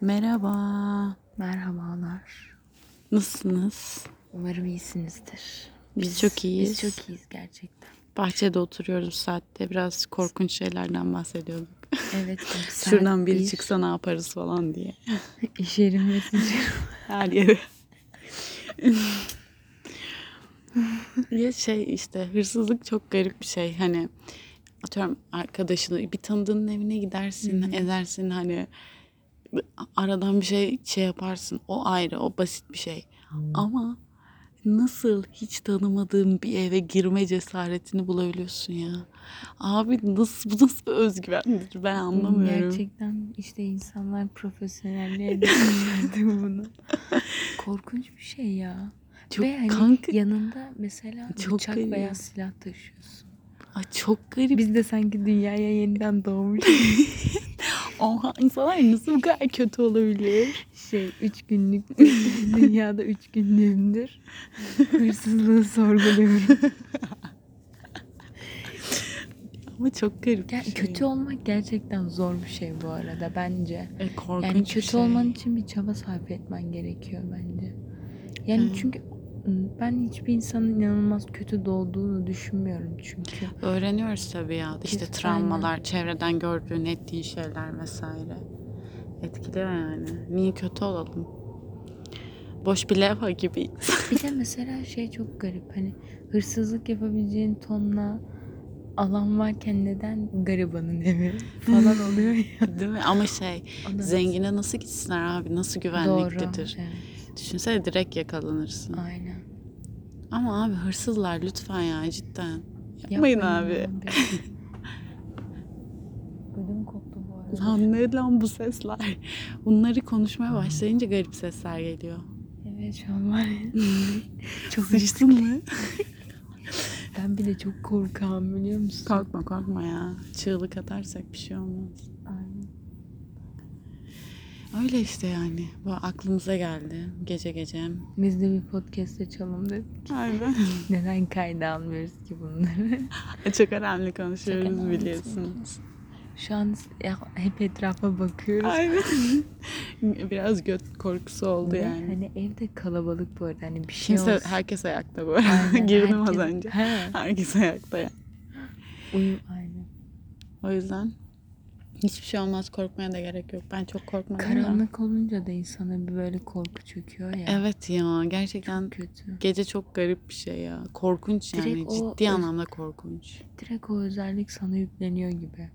Merhaba. Merhabalar. Nasılsınız? Umarım iyisinizdir. Biz çok iyiyiz. Biz çok iyiyiz gerçekten. Bahçede oturuyoruz saatte. Biraz korkunç şeylerden bahsediyorduk. Evet. Şuradan biri bir. çıksa ne yaparız falan diye. İş yerim mesajı. Her yere. ya şey işte hırsızlık çok garip bir şey. Hani atıyorum arkadaşını bir tanıdığının evine gidersin, edersin hani aradan bir şey şey yaparsın. O ayrı, o basit bir şey. Ama nasıl hiç tanımadığın bir eve girme cesaretini bulabiliyorsun ya? Abi nasıl bu nasıl bir özgüvendir ben anlamıyorum. Gerçekten işte insanlar profesyonelliğe dönüştürdü bunu. Korkunç bir şey ya. Çok Ve hani kanka- yanında mesela Çok bıçak garip. veya silah taşıyorsun. Ay çok garip. Biz de sanki dünyaya yeniden doğmuş Oha insanlar nasıl bu kadar kötü olabilir? şey üç günlük dünyada üç günlüğümdür. Hırsızlığı sorguluyorum. Ama çok garip Ger- şey. kötü olmak gerçekten zor bir şey bu arada bence. E, korkunç Yani bir kötü şey. olman için bir çaba sarf etmen gerekiyor bence. Yani çünkü ım, ben hiçbir insanın inanılmaz kötü doğduğunu düşünmüyorum çünkü. Öğreniyoruz tabii ya. İşte travmalar, çevreden gördüğün, ettiğin şeyler vesaire. Etkiliyor yani. Niye kötü olalım? Boş bir levha gibiyiz. Bir de mesela şey çok garip hani hırsızlık yapabileceğin tonla alan varken neden garibanın evi falan oluyor ya. Değil mi? Ama şey, zengine nasıl gitsinler abi? Nasıl güvenliktedir? Evet, Düşünsene direkt yakalanırsın. aynen. Ama abi hırsızlar lütfen ya cidden. Yapmayın, abi. Ödüm koptu bu arada. Lan ne lan bu sesler? Bunları konuşmaya başlayınca garip sesler geliyor. Evet şu an var ya. çok Sıçtın mı? Ben bile çok korkağım biliyor musun? Korkma korkma ya. Çığlık atarsak bir şey olmaz. Öyle işte yani. Bu aklımıza geldi gece gece. Biz de bir podcast açalım dedik. Aynen. Neden kayda almıyoruz ki bunları? Çok önemli konuşuyoruz Çok önemli biliyorsunuz. Şu an hep etrafa bakıyoruz. Aynen. Biraz göt korkusu oldu Ve yani. Hani evde kalabalık bu arada. Hani bir şey Kimse, olsa. herkes ayakta bu. Aynen, Girdim az herkes- önce. He, Herkes ayakta yani. uyum aynen. O yüzden hiçbir şey olmaz korkmaya da gerek yok. Ben çok korkmadım da. Karanlık olunca da insana bir böyle korku çöküyor ya. Evet ya gerçekten Çok kötü. gece çok garip bir şey ya. Korkunç yani Direkt o ciddi öz- anlamda korkunç. Direkt o özellik sana yükleniyor gibi.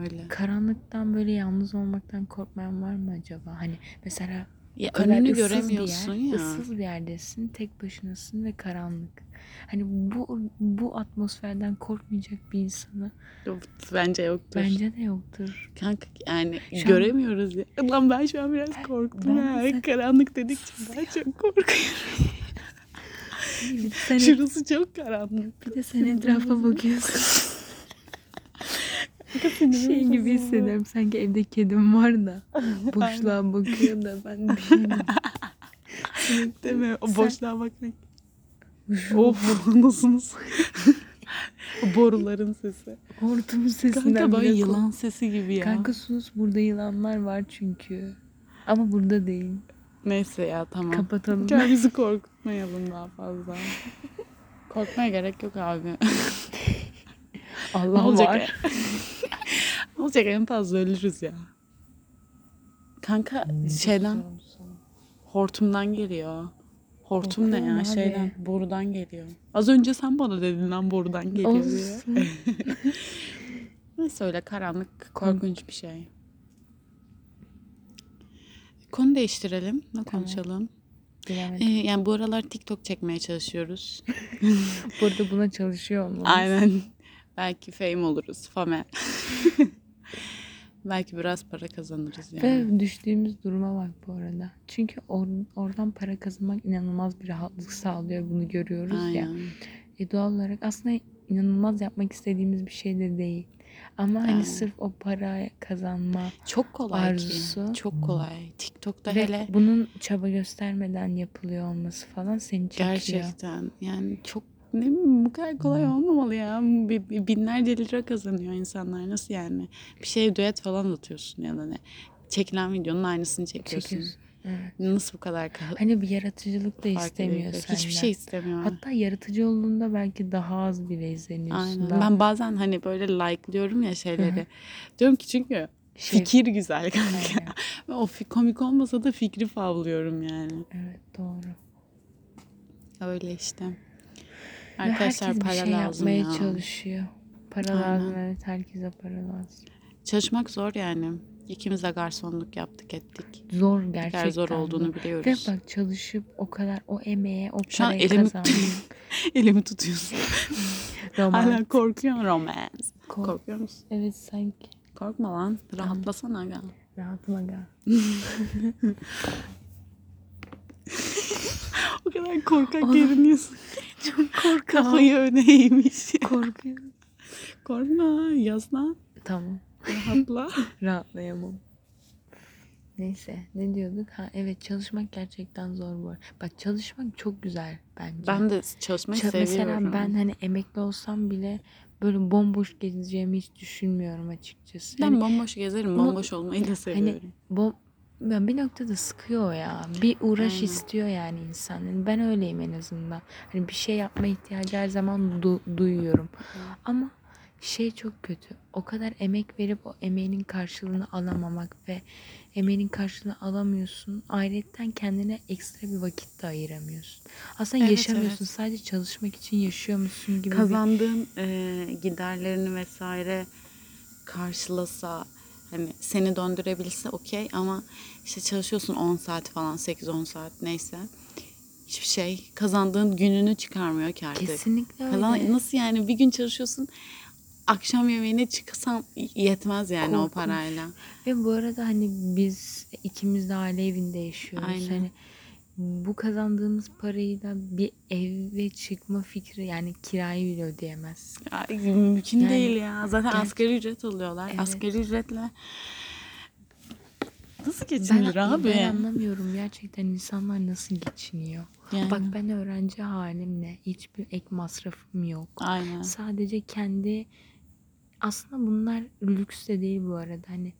Öyle. Karanlıktan böyle yalnız olmaktan korkmayan var mı acaba? Hani mesela Ya o kadar önünü ıssız göremiyorsun bir yer, ya. ıssız bir yerdesin, tek başınasın ve karanlık. Hani bu bu atmosferden korkmayacak bir insanı Yok, Bence yoktur. bence de yoktur. Kanka yani Şu an- göremiyoruz ya. Lan ben şu an biraz korktum ben ha. mesela- Karanlık dedikçe daha çok korkuyorum. Sen, Şurası çok karanlık. bir de sen etrafa bakıyorsun. Şey gibi hissediyorum. Sanki evde kedim var da boşluğa bakıyor da ben şey Değil mi? O Sen- boşluğa bakmak. of nasılsınız? O Boruların sesi. hortum sesinden Kanka bile yılan sesi gibi ya. Kanka sus burada yılanlar var çünkü. Ama burada değil. Neyse ya tamam. Kapatalım. Gel bizi korkutmayalım daha fazla. Korkmaya gerek yok abi. Ne Allah olacak? var. ne olacak en fazla ölürüz ya. Kanka şeyden hortumdan geliyor. Hortum ne ya abi. şeyden borudan geliyor. Az önce sen bana dedin lan borudan geliyor. Olsun. Neyse öyle karanlık korkunç bir şey. Konu değiştirelim. Ne konuşalım? Bilemedim. Ee, yani bu aralar TikTok çekmeye çalışıyoruz. Burada buna çalışıyor olmamız. Aynen. Belki fame oluruz. Fame. Belki biraz para kazanırız yani. Ve düştüğümüz duruma bak bu arada. Çünkü or- oradan para kazanmak inanılmaz bir rahatlık sağlıyor. Bunu görüyoruz ya. Aynen. E doğal olarak aslında inanılmaz yapmak istediğimiz bir şey de değil. Ama hani Aynen. sırf o para kazanma Çok kolay Arzusu. ki. Çok kolay. TikTok'ta ve hele bunun çaba göstermeden yapılıyor olması falan seni çekiyor. gerçekten yani çok ne bu kadar kolay olmamalı ya. Binlerce lira kazanıyor insanlar. Nasıl yani? Bir şey düet falan atıyorsun ya da ne. çekilen videonun aynısını çekiyorsun. Çekiyorsun. Evet. Nasıl bu kadar ka- Hani bir yaratıcılık da istemiyor senden. Hiçbir şey istemiyor. Hatta yaratıcı olduğunda belki daha az bile izleniyorsun. Aynen. Daha Ben bazen hani böyle like'lıyorum ya şeyleri. Diyorum ki çünkü şey- fikir güzel kanka. O komik olmasa da fikri favlıyorum yani. Evet doğru. Öyle işte. Arkadaşlar herkes para bir şey lazım yapmaya ya. çalışıyor. Para Aynen. lazım evet herkese para lazım. Çalışmak zor yani. İkimiz de garsonluk yaptık ettik. Zor gerçekten. zor olduğunu zor. Ve biliyoruz. bak çalışıp o kadar o emeğe o Şu parayı elimi, kazanmak. elimi tutuyorsun. Roman. Hala korkuyorum romance. Kork- Korkuyor musun? Evet sanki. Korkma lan. Rahatlasana aga. Rahatım aga. O kadar korkak görünüyorsun. Çok korkuyorum. Kafayı öne eğmiş. Korkuyorum. Korkma. Yaslan. Tamam. Rahatla. Rahatlayamam. Neyse ne diyorduk? Ha evet çalışmak gerçekten zor bu. arada. Bak çalışmak çok güzel bence. ben de çalışmayı Ça- seviyorum. Mesela ben hani emekli olsam bile böyle bomboş gezeceğimi hiç düşünmüyorum açıkçası. ben Hani, bomboş gezerim. Ama- Bomboş olmayı da seviyorum. bom ben bir noktada sıkıyor ya. Bir uğraş Aynen. istiyor yani insan. Yani ben öyleyim en azından. Hani bir şey yapma ihtiyacı her zaman du- duyuyorum. Ama şey çok kötü. O kadar emek verip o emeğinin karşılığını alamamak ve emeğinin karşılığını alamıyorsun. Ayrıca kendine ekstra bir vakit de ayıramıyorsun. Aslında Evet, yaşamıyorsun. evet. Sadece çalışmak için yaşıyormuşsun gibi bir Kazandığın e, giderlerini vesaire karşılasa hani seni döndürebilse okey ama işte çalışıyorsun 10 saat falan 8-10 saat neyse hiçbir şey kazandığın gününü çıkarmıyor ki artık. Kesinlikle öyle. Kazan, nasıl yani bir gün çalışıyorsun akşam yemeğine çıksan yetmez yani o Korkunç. parayla. Ve bu arada hani biz ikimiz de aile evinde yaşıyoruz. Aynen. Hani bu kazandığımız parayı da bir eve çıkma fikri yani kirayı bile ödeyemez. Ya, mümkün Yani değil ya. Zaten gerçek- asgari ücret alıyorlar. Evet. Asgari ücretle nasıl Ben, geçinilir abi? ben anlamıyorum gerçekten insanlar nasıl geçiniyor. Yani. Bak ben öğrenci halimle hiçbir ek masrafım yok. Aynen. Sadece kendi aslında bunlar lüks de değil bu arada hani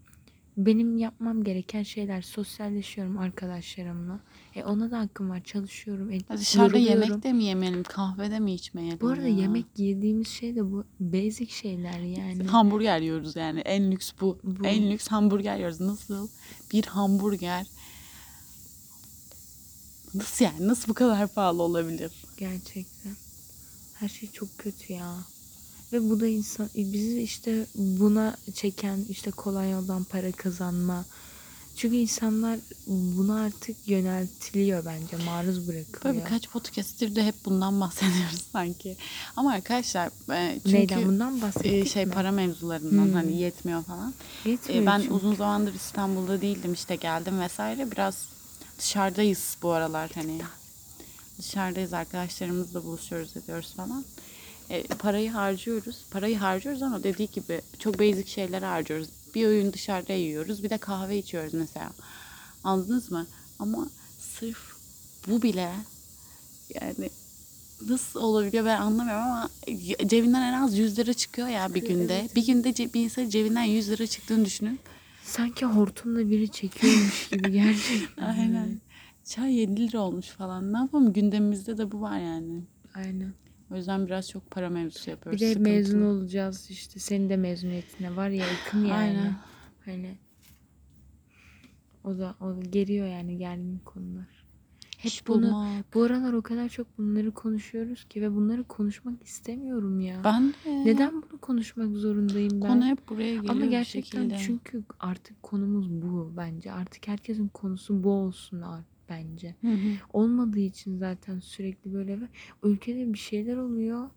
benim yapmam gereken şeyler sosyalleşiyorum arkadaşlarımla. E ona da hakkım var. Çalışıyorum. E, Ya Dışarıda yoruluyorum. yemek de mi yemeyelim, kahve de mi içmeyelim? Bu arada ya? yemek yediğimiz şey de bu basic şeyler yani. Hamburger yiyoruz yani. En lüks bu. Bu. En lüks hamburger yiyoruz. Nasıl? Bir hamburger. Nasıl yani? Nasıl bu kadar pahalı olabilir? Gerçekten. Her şey çok kötü ya. Ve bu da insan e, bizi işte buna çeken işte kolay yoldan para kazanma. Çünkü insanlar buna artık yöneltiliyor bence. Maruz Böyle bırakılıyor. birkaç podcast'tir de hep bundan bahsediyoruz sanki. Ama arkadaşlar e, çünkü Neyden bundan bahsettik e, şey mi? para mevzularından Hmm. hani yetmiyor falan. Yetmiyor E, ben çünkü. uzun zamandır İstanbul'da değildim işte geldim vesaire. Biraz dışarıdayız bu aralar hani. Dışarıdayız arkadaşlarımızla buluşuyoruz ediyoruz falan. E, parayı harcıyoruz. Parayı harcıyoruz ama dediği gibi çok basic şeyler harcıyoruz. Bir öğün dışarıda yiyoruz. Bir de kahve içiyoruz mesela. Anladınız mı? Ama sırf bu bile yani nasıl olabiliyor ben anlamıyorum ama cebinden en az 100 lira çıkıyor ya bir günde. Bir günde bir insan cebinden 100 lira çıktığını düşünün. Sanki hortumla biri çekiyormuş gibi gerçekten. Aynen. Çay 7 lira olmuş falan. Ne yapalım gündemimizde de bu var yani. Aynen. O yüzden biraz çok para mevzusu Bir yapıyoruz. de sıkıntılı. mezun olacağız işte. Senin de mezuniyetine var ya yakın yani. Aynen. Hani o da o da geriyor yani gergin konular. Hep İş bunu bulmak. bu aralar o kadar çok bunları konuşuyoruz ki ve bunları konuşmak istemiyorum ya. Ben de. Neden bunu konuşmak zorundayım ben? Konu hep buraya geliyor Ama bir gerçekten şekilde. çünkü artık konumuz bu bence. Artık herkesin konusu bu olsun ar- bence. Hı hı. Olmadığı için zaten sürekli böyle ülkede bir şeyler oluyor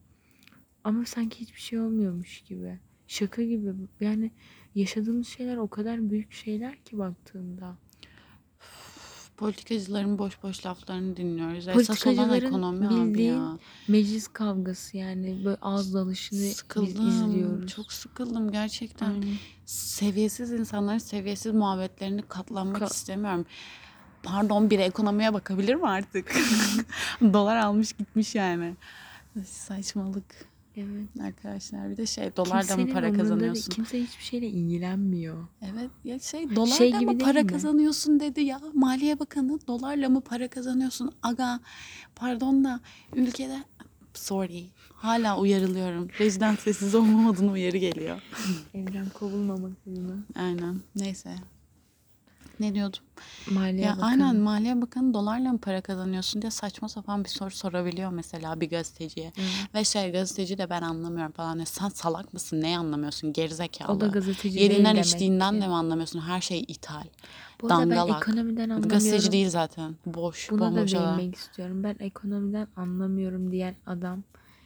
ama sanki hiçbir şey olmuyormuş gibi. Şaka gibi. Yani yaşadığımız şeyler o kadar büyük şeyler ki baktığında. Politikacıların boş boş laflarını dinliyoruz. Esas olan ekonomi abi ya. Meclis kavgası yani böyle ağız dalışını Sıkıldım. izliyoruz. Çok sıkıldım gerçekten. Aynen. Seviyesiz insanların seviyesiz muhabbetlerini katlanmak Ka- istemiyorum. Pardon bir ekonomiye bakabilir mi artık? Dolar almış gitmiş yani. Saçmalık. Evet. arkadaşlar. Bir de şey dolarla mı para umurunda değil. kazanıyorsun? Kimse hiçbir şeyle ilgilenmiyor. Evet ya şey dolarla Şey mı para mi? kazanıyorsun dedi ya. Maliye Bakanı dolarla mı para kazanıyorsun? Aga pardon da ülkede sorry hala uyarılıyorum. Rejiden sessiz olmam adına uyarı geliyor. Evden kovulmamak adına. Aynen neyse. Ne diyordum? Maliye ya Bakanı. aynen Maliye Bakanı dolarla mı para kazanıyorsun diye saçma sapan bir soru sorabiliyor mesela bir gazeteciye. Evet. Ve şey gazeteci de ben anlamıyorum falan. Ya sen salak mısın? Neyi anlamıyorsun? Gerizekalı. O da gazeteci değil Yediğinden demek içtiğinden ki. de mi anlamıyorsun? Her şey ithal. Bu arada ben dangalak. ekonomiden anlamıyorum. Gazeteci değil zaten. Boş, Buna da değinmek istiyorum. Ben ekonomiden anlamıyorum diyen adam.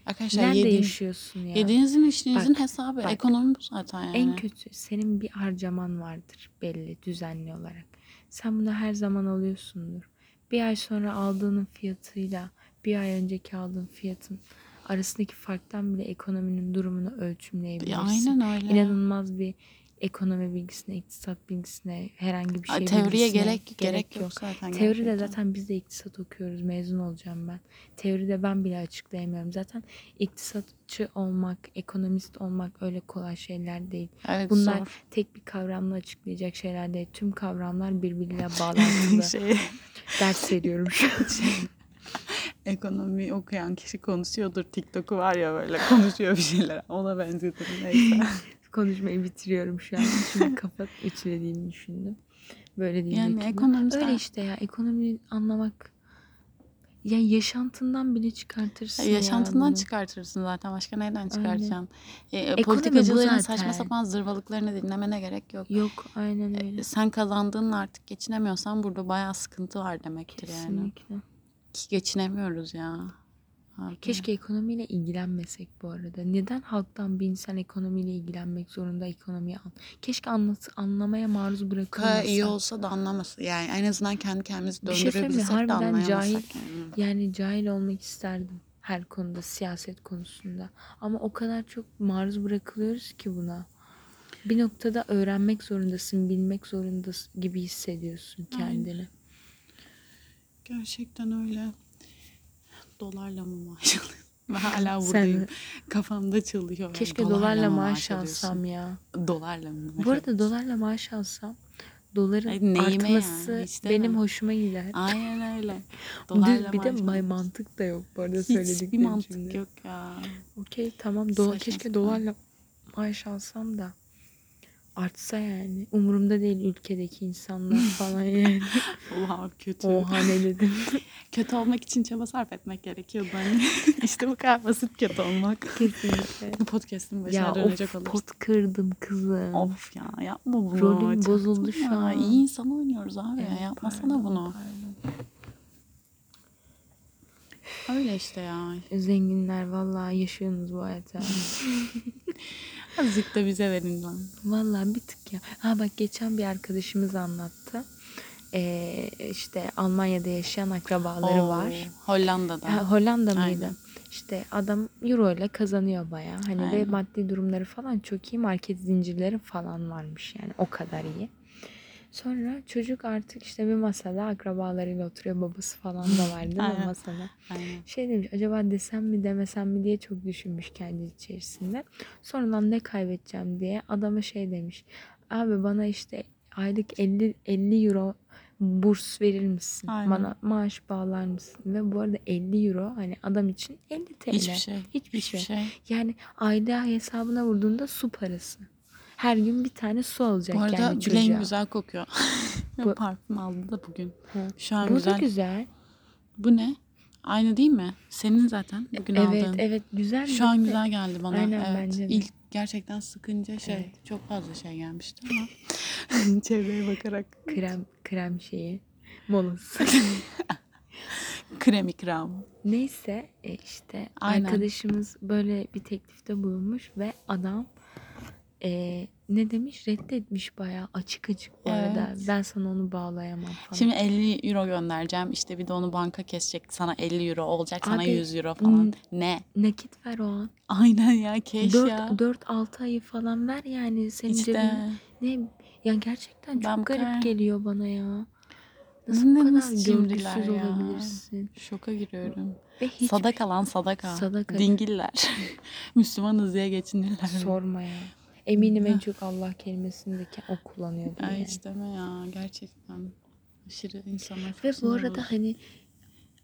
Arkadaşlar Nerede yediğin, yaşıyorsun ya? yediğinizin içtiğinizin Bak, hesabı. bak. Ekonomi bu zaten yani. En kötü senin bir harcaman vardır belli düzenli olarak. Sen bunu her zaman alıyorsundur. Bir ay sonra aldığının fiyatıyla bir ay önceki aldığın fiyatın arasındaki farktan bile ekonominin durumunu ölçümleyebilirsin. Ya aynen öyle. İnanılmaz bir ekonomi bilgisine, iktisat bilgisine, herhangi bir şey Teoriye bilgisine gerek, gerek yok zaten. Teoride gerçekten. zaten biz de iktisat okuyoruz. Mezun olacağım ben. Teoride ben bile açıklayamıyorum. Zaten iktisatçı olmak, ekonomist olmak öyle kolay şeyler değil. Evet, Bunlar zor. tek bir kavramla açıklayacak şeyler değil. Tüm kavramlar birbiriyle bağlantılı. şey, Ders veriyorum şu an. ekonomi okuyan kişi konuşuyordur. TikTok'u var ya böyle konuşuyor bir şeyler. Ona benzedim neyse. Konuşmayı bitiriyorum şu an. Çünkü kafa ütülediğini düşündüm. Böyle değil. Yani ekonomisten- Öyle işte ya. Ekonomiyi anlamak ya yaşantından bile çıkartırsın ya Yaşantından bunu. çıkartırsın zaten. Başka neyden çıkartacaksın? E, Ekonomi bu politikacıların saçma sapan zırvalıklarını dinlemene gerek yok. Yok aynen öyle. E, Sen kazandığınla artık geçinemiyorsan burada bayağı sıkıntı var demektir yani. Kesinlikle. Ki geçinemiyoruz ya. Harbi. Keşke ekonomiyle ilgilenmesek bu arada. Neden halktan bir insan ekonomiyle ilgilenmek zorunda ekonomiyi an? Keşke anlat anlamaya maruz Ka bırakılmasa. iyi olsa da anlamasın. Yani en azından kendi kendimizi şey döndürebilsek de Harbiden anlayamasak. cahil- yani. Yani cahil olmak isterdim her konuda, siyaset konusunda. Ama o kadar çok maruz bırakılıyoruz ki buna. Bir noktada öğrenmek zorundasın, bilmek zorundasın gibi hissediyorsun kendini. Gerçekten öyle. Dolarla mı maaş alıyorsun? Ben hala Sen- buradayım. Kafamda çalıyor. yani. Keşke dolarla mı maaş alıyorsun? alsam ya. Dolarla mı maaş Bu arada dolarla maaş alsam doların Ay, neyime artması yani, hiç benim hoşuma gider. Aynen öyle. Düz- Dolarla bir de maaş may- mantık da yok bu arada Hiçbir söylediklerim mantık şimdi. yok ya. Okey tamam dolar keşke dolarla maaş alsam da artsa yani. Umurumda değil ülkedeki insanlar falan yani. Oha kötü. Oha ne dedim. Kötü olmak için çaba sarf etmek gerekiyor bence. işte bu kadar basit kötü olmak. Kesinlikle. Bu podcast'in başına ya dönecek of olursa. pot kırdım kızım. Of ya yapma bunu. Rolüm Çaktırma. bozuldu şu an. İyi insan oynuyoruz abi ya Evet, yapmasana pardon, bunu. pardon. Öyle işte ya. Zenginler vallahi yaşıyorsunuz bu hayatı. Azıcık da bize verin lan. Vallahi bir tık ya. Ha bak geçen bir arkadaşımız anlattı. Ee, işte Almanya'da yaşayan akrabaları Oo, var. Hollanda'da. Ha, Hollanda mıydı? Aynen. İşte adam euro ile kazanıyor baya. Hani ve Aynen. maddi durumları falan çok iyi. Market zincirleri falan varmış yani o kadar iyi. Sonra çocuk artık işte bir masada akrabalarıyla oturuyor. Babası falan da var değil mi Aynen. masada? Aynen. Şey demiş acaba desem mi demesem mi diye çok düşünmüş kendi içerisinde. Sonradan ne kaybedeceğim diye adama şey demiş. Abi bana işte aylık 50 50 euro burs verir misin? Aynen. Bana maaş bağlar mısın? Ve bu arada 50 euro hani adam için 50 TL. Hiçbir şey. Hiçbir Hiçbir şey. şey. Yani ayda hesabına vurduğunda su parası. Her gün bir tane su alacak Bu arada yani bileğim çocuğa. güzel kokuyor. Bu- Parfüm aldı da bugün. Ha. Şu an Bu güzel. da güzel. Bu ne? Aynı değil mi? Senin zaten bugün Evet aldığın. evet güzel. Şu an güzel geldi bana. Aynen, evet. bence de. İlk gerçekten sıkınca şey Evet. çok fazla şey gelmişti ama çevreye bakarak krem krem şeyi molası. krem. Neyse e, işte Aynen. arkadaşımız böyle bir teklifte bulunmuş ve adam e, ne demiş reddetmiş bayağı açık açık bu arada. Evet. Ben sana onu bağlayamam falan. Şimdi 50 euro göndereceğim. İşte bir de onu banka kesecek. Sana 50 euro olacak. Sana Abi, 100 euro falan. Ne? Nakit ver o an. Aynen ya keş ya. 4-6 ayı falan ver yani senin İşte cebine. Ne? Ya gerçekten çok Ben garip kadar- geliyor bana ya. Nasıl Ne- bu kadar görgüsüz ya? olabilirsin? Şoka giriyorum. Ve hiç Sadaka lan sadaka. Sadaka. Dingiller. Müslümanız diye geçinirler. sorma ya. Eminim en çok Allah kelimesini de ke- o kullanıyor. Ay yani. hiç deme ya gerçekten. Aşırı insanlar çok Ve bu sinir arada bozucu. hani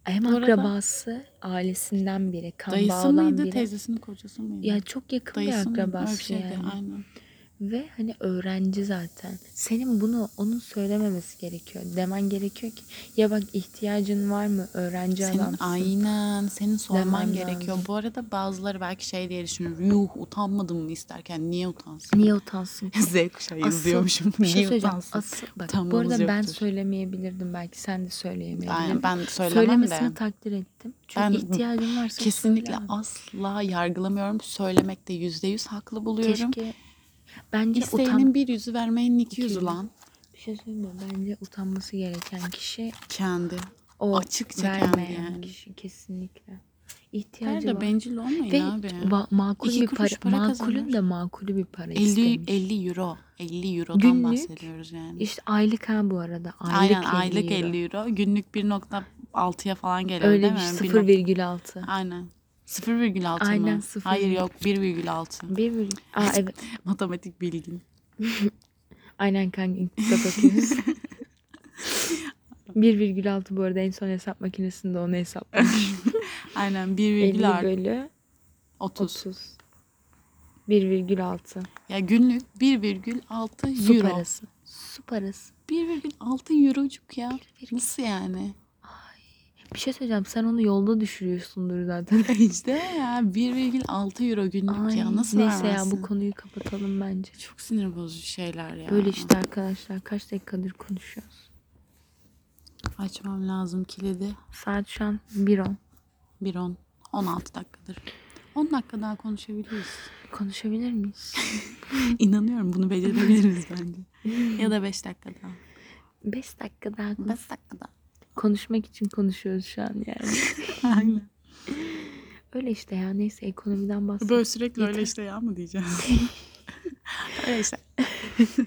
hem Bu arada- akrabası ailesinden biri, kan Dayısı bağından mıydı biri. teyzesinin kocası mıydı? Ya çok yakın Dayısı bir akrabası bir şeydi, yani. Aynen. Ve hani öğrenci zaten. Senin bunu onun söylememesi gerekiyor. Demen gerekiyor ki ya bak ihtiyacın var mı? Öğrenci Senin adamsın. aynen senin sorman Demen gerekiyor. lazım. Bu arada bazıları belki şey diye düşünür. Yuh utanmadım mı isterken niye utansın? Niye utansın? Z kuşağı yazıyormuşum. Bir şey niye söyleyeceğim. utansın? Asıl, bak, bu Utanmamız arada ben yoktur. söylemeyebilirdim. Belki sen de söyleyemeyebilirdin. Aynen ben söylemem Söylemesini de. takdir ettim. Çünkü Ben ihtiyacın varsa Kesinlikle söyle. asla yargılamıyorum. Söylemekte yüzde yüz haklı buluyorum. Keşke bence utan... İsteyenin bir yüzü vermeyin iki yüzü lan. Bir şey söyleyeyim mi? Bence utanması gereken kişi Kendi. o Açıkça vermeyen kendi yani. kişi kesinlikle. İhtiyacı Nerede var. bencil olmayın Ve abi. ba- makul İki bir para, para makulün de makulü bir para 50 istemiş. 50 euro. 50 eurodan Günlük bahsediyoruz yani. İşte aylık ha bu arada. Aylık Aynen 50 aylık euro. 50 euro. Günlük 1.6'ya falan geliyor Öyle değil mi? 0,6. Aynen. 0,6 Aynen, mı? sıfır Hayır yok 1,6. 1, virgül- Aa evet. Matematik bilgin. Aynen kanka iktisat okuyoruz. 1,6 bu arada en son hesap makinesinde onu hesaplamış. Aynen 50 1,6 bölü 30. 30. 1,6. Ya günlük 1,6 Su euro. parası. Su parası. 1,6 eurocuk ya. Nasıl yani? Bir şey söyleyeceğim. Sen onu yolda düşürüyorsundur zaten. işte ya 1,6 euro günlük Ay, ya. Nasıl neyse ya vermezsin? bu konuyu kapatalım bence. Çok sinir bozucu şeyler ya. Böyle işte arkadaşlar kaç dakikadır konuşuyoruz. Açmam lazım kilidi. Saat şu an 1.10. 1.10. 16 dakikadır. 10 dakika daha konuşabiliriz. Konuşabilir miyiz? İnanıyorum bunu becerebiliriz bence. ya da 5 dakika daha. 5 dakika daha 5 konuş- dakika daha. Konuşmak için konuşuyoruz şu an yani. Aynen. Öyle işte ya neyse ekonomiden bahsedelim. Böyle sürekli öyle Yeter. işte ya mı diyeceğiz? öyle işte.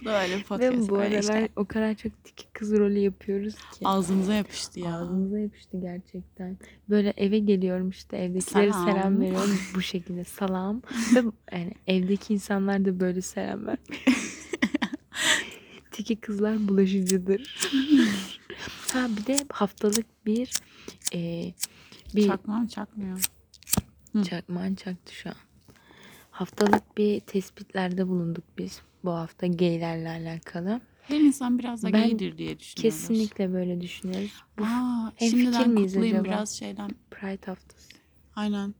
bu da öyle bir podcast. Ve bu aralar işte. o kadar çok tiki kız rolü yapıyoruz ki. Ağzımıza yapıştı ya. Ağzımıza yapıştı gerçekten. Böyle eve geliyorum işte evdekilere Selam. selam, veriyorum bu şekilde salam. Ve yani evdeki insanlar da böyle selam ver. Tiki kızlar bulaşıcıdır. Ha bir de haftalık bir e, bir Çakma mı çakmıyor? Hı. çakmağın çaktı şu an. Haftalık bir tespitlerde bulunduk biz bu hafta gaylerle alakalı. Her insan biraz da Ben gaydir diye düşünüyoruz. Kesinlikle böyle düşünüyoruz. Bu Aa, Hemfikir şimdiden miyiz kutlayayım acaba? biraz şeyden. Pride haftası. Aynen.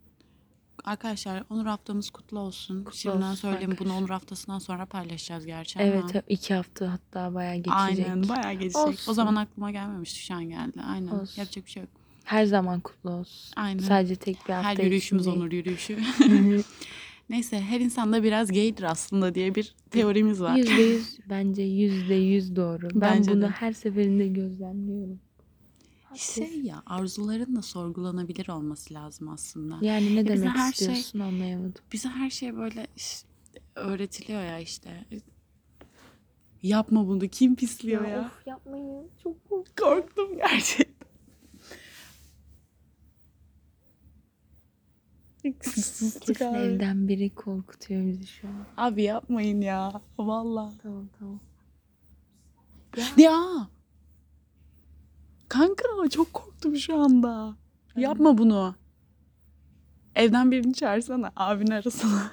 Arkadaşlar Onur haftamız kutlu olsun. Kutlu Şimdiden olsun söyleyeyim bunu arkadaşlar. Onur haftasından sonra paylaşacağız gerçi Evet ama. evet, iki hafta hatta bayağı geçecek. Aynen bayağı geçecek. Olsun. O zaman aklıma gelmemişti şu an geldi. Aynen. Olsun. Yapacak bir şey yok. Her zaman kutlu olsun. Aynen. Sadece tek bir hafta Her için yürüyüşümüz değil. Onur yürüyüşü. Neyse her insanda biraz gaydir aslında diye bir teorimiz var. Yüzde yüz bence yüzde yüz doğru. Ben Bence bunu de. her seferinde gözlemliyorum. Şey ya arzuların da sorgulanabilir olması lazım aslında. Yani ne bize demek her şey- istiyorsun anlayamadım. Bize her şey böyle işte öğretiliyor ya işte. Yapma bunu kim pisliyor ya? Of yapmayın. Çok korktum. Korktum gerçekten. Kesin evden biri korkutuyor bizi şu an. Abi yapmayın ya. Valla. Tamam tamam. Ya. Kanka çok korktum şu anda. Yapma bunu. Evden birini çağırsana. Abin arasana.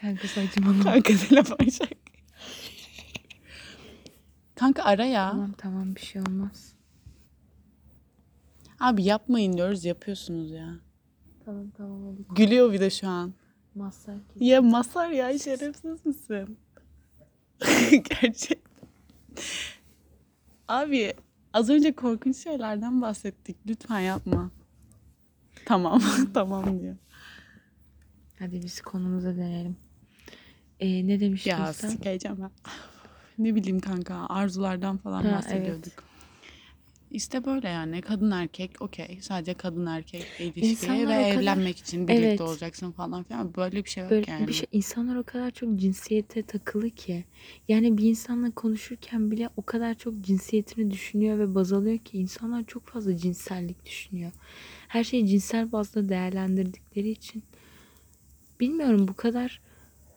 Kanka saçmalama. Kanka telefon çek. Kanka ara ya. tamam tamam bir şey olmaz. Abi yapmayın diyoruz yapıyorsunuz ya. Tamam tamam hadi. Gülüyor bir de şu an. Masar kes. Ya Masar ya şerefsiz misin? Gerçekten. Abi az önce korkunç şeylerden bahsettik. Lütfen yapma. Tamam. tamam diyor. Hadi biz konumuza dönelim. Ee, ne demiştin Ya sen? sikeceğim ben. Ne bileyim kanka arzulardan falan Ha, bahsediyorduk. İşte böyle yani kadın erkek okey sadece kadın erkek ilişki İnsanlar ve o kadar- evlenmek için birlikte Evet. olacaksın falan filan böyle bir şey yok Böyle yani. bir şey insanlar o kadar çok cinsiyete takılı ki. Yani bir insanla konuşurken bile o kadar çok cinsiyetini düşünüyor ve baz alıyor ki insanlar çok fazla cinsellik düşünüyor. Her şeyi cinsel bazda değerlendirdikleri için bilmiyorum bu kadar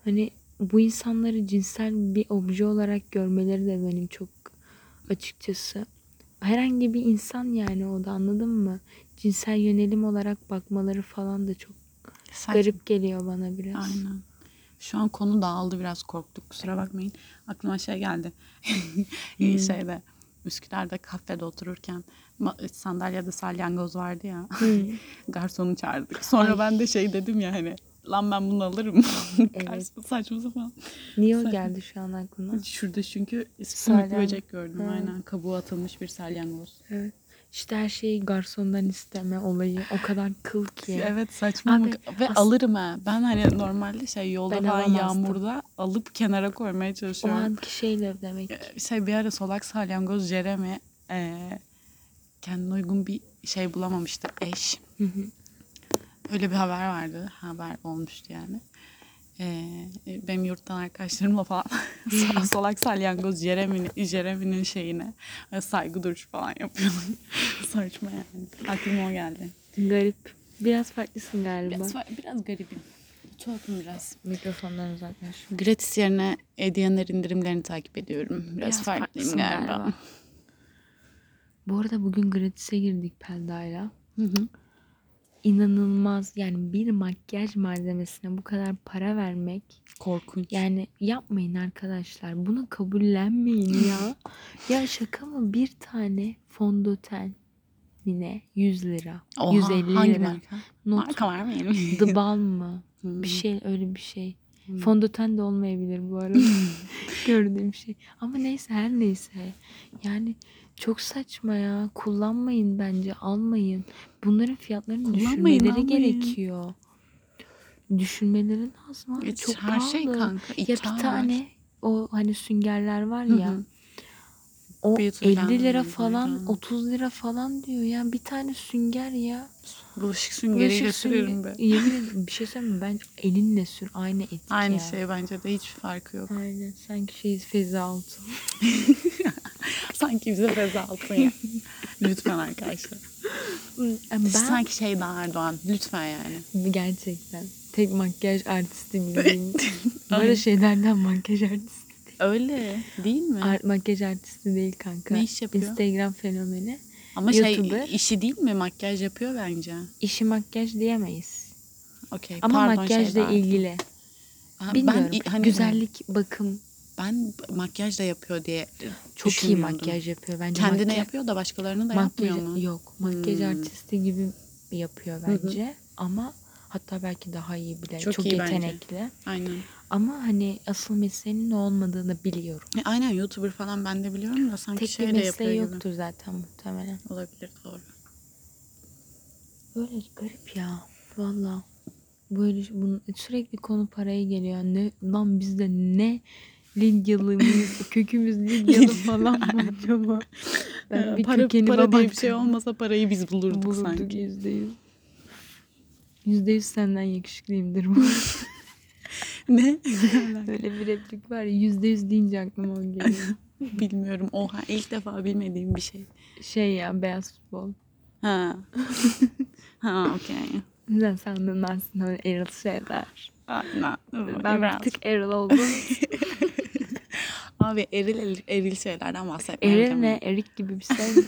hani bu insanları cinsel bir obje olarak görmeleri de benim çok açıkçası herhangi bir insan yani o da anladın mı? Cinsel yönelim olarak bakmaları falan da çok Saçma. garip geliyor bana biraz. Aynen. Şu an konu dağıldı biraz korktuk kusura bakmayın. Aklıma şey geldi. İyi şeyde Üsküdar'da kafede otururken sandalyede salyangoz vardı ya. Garsonu çağırdık. Sonra Ay. ben de şey dedim ya hani lan ben bunu alırım. Evet. Saçma sapan. Niye o Saçma. geldi şu an aklına? Şurada çünkü sümük Salyan- böcek gördüm Ha. aynen. Kabuğu atılmış bir salyangoz. Evet. İşte her şeyi garsondan isteme olayı o kadar kıl ki. Evet saçma Abi, ve as- alırım ha. Ben hani normalde şey yolda Ben falan alamazdım. yağmurda alıp kenara koymaya O çalışıyorum. anki şeyle demek. Ee, şey bir ara solak salyangoz Jeremy e, kendine uygun bir şey bulamamıştı eş. Hı hı. Öyle bir haber vardı. Haber olmuştu yani. Ee, benim yurttan arkadaşlarımla falan sol- solak salyangoz Jeremy'nin Jeremy'nin şeyine e, saygı duruşu falan yapıyordum. Saçma yani. Aklıma o geldi. Garip. Biraz farklısın galiba. Biraz, biraz garibim. Tuhafım biraz. Mikrofondan uzaklaş. Gratis yerine Ediyaner indirimlerini takip ediyorum. Biraz, Biraz farklıyım galiba. galiba. Bu arada bugün gratis'e girdik Pelda'yla. Hı hı. İnanılmaz yani bir makyaj malzemesine bu kadar para vermek Korkunç. Yani yapmayın arkadaşlar. Bunu kabullenmeyin ya. ya şaka mı? Bir tane fondöten yine 100 lira. Oha, 150 hangi lira. marka? Not Marka vermeyelim. The Balm mı? Hmm. Bir şey öyle bir şey. Hmm. Fondöten de olmayabilir bu arada. Gördüğüm şey. Ama neyse her neyse. Yani çok saçma ya. Kullanmayın bence. Almayın. Bunların fiyatlarını Kullanmayın, düşünmeleri almayın. gerekiyor. Düşünmeleri lazım. abi. Evet, çok her şey pahalı. kanka. Ya bir tane o hani süngerler var Hı ya. hı. O Beauty 50 lira falan, buyurun. 30 lira falan diyor ya. Bir tane sünger ya. Bulaşık süngeriyle Bulaşık sürerim be. sünger- Yemin ederim bir şey söyleyeyim mi? Ben elinle sür aynı etki Aynı ya. şey bence de hiçbir farkı yok. Aynen. Sanki şey feza altı. Sanki bize feza altın ya. Lütfen arkadaşlar. Ben Sanki şey daha Erdoğan. Lütfen yani. gerçekten tek makyaj artisti bildiğim. Aynen. Böyle şeylerden makyaj artisti. Öyle değil mi? Ar- makyaj artisti değil kanka. Ne iş yapıyor? Instagram fenomeni. Ama şey YouTuber. işi değil mi? Makyaj yapıyor bence. İşi makyaj diyemeyiz. Okey. Ama pardon, makyajla şey daha- ilgili. Bilmiyorum. Ben, hani, Güzellik, bakım. Ben makyaj da yapıyor diye Çok iyi makyaj yapıyor. Bence Kendine makyaj, yapıyor da başkalarını da makyaj, yapmıyor mu? Yok. Makyaj Hmm. artisti gibi yapıyor hı. bence. Ama hatta belki daha iyi bile. Çok, Çok iyi bence. yetenekli. Aynen. Ama hani asıl mesleğinin ne olmadığını biliyorum. E, Aynen YouTuber falan ben de biliyorum da sanki Tek şey bir de mesleği yapıyor gibi. yoktur zaten muhtemelen. Olabilir doğru. Böyle garip ya. Valla. Böyle bunun sürekli konu paraya geliyor. Ne lan bizde ne Lidyalı mıyız? Kökümüz Lidyalı falan mı acaba? Ben bir para, para diye bir şey olmasa parayı biz bulurduk, Bulurduk sanki. yüzde yüz. Yüzde yüz senden yakışıklıyımdır bu. Ne? Öyle bir replik var ya yüzde yüz deyince aklıma o geliyor. Bilmiyorum. Oha ilk defa bilmediğim bir şey. Şey ya beyaz futbol. Ha. ha okey. Sen sandın aslında öyle eril şeyler. Aynen. Ben bir tık eril oldum. Abi eril, eril, eril şeylerden bahsetmeye eril ne? Erik gibi bir şey mi?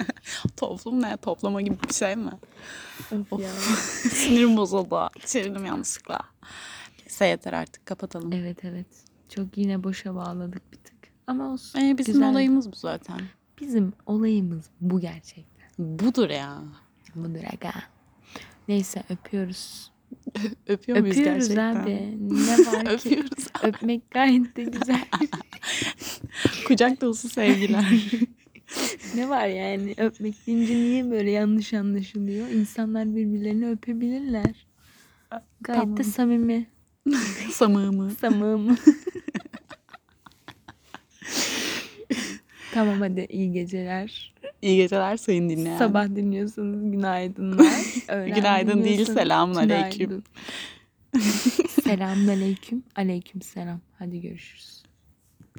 Toplum ne? Toplama gibi bir şey mi? Of ya. Sinirim bozuldu. Çevirdim yanlışlıkla. Neyse yeter artık kapatalım. Evet evet. Çok yine boşa bağladık bir tık. Ama olsun. Ee, bizim Güzeldi. olayımız bu zaten. Bizim olayımız bu gerçekten. Budur ya. Budur aga. Neyse öpüyoruz. Öpüyor muyuz öpüyoruz gerçekten? abi. Ne var ki? Öpüyoruz. Öpmek gayet de güzel. Kucak dolusu sevgiler. ne var yani? Öpmek deyince niye böyle yanlış anlaşılıyor? İnsanlar birbirlerini öpebilirler. Gayet de Tamam. samimi. Samığımı. Samimi. tamam hadi iyi geceler. İyi geceler sayın dinleyen. Sabah dinliyorsanız günaydınlar. Öğlen Günaydın değil, dinliyorsanız selamun aleyküm. günaydın. Selamun aleyküm. Aleyküm selam. Hadi görüşürüz.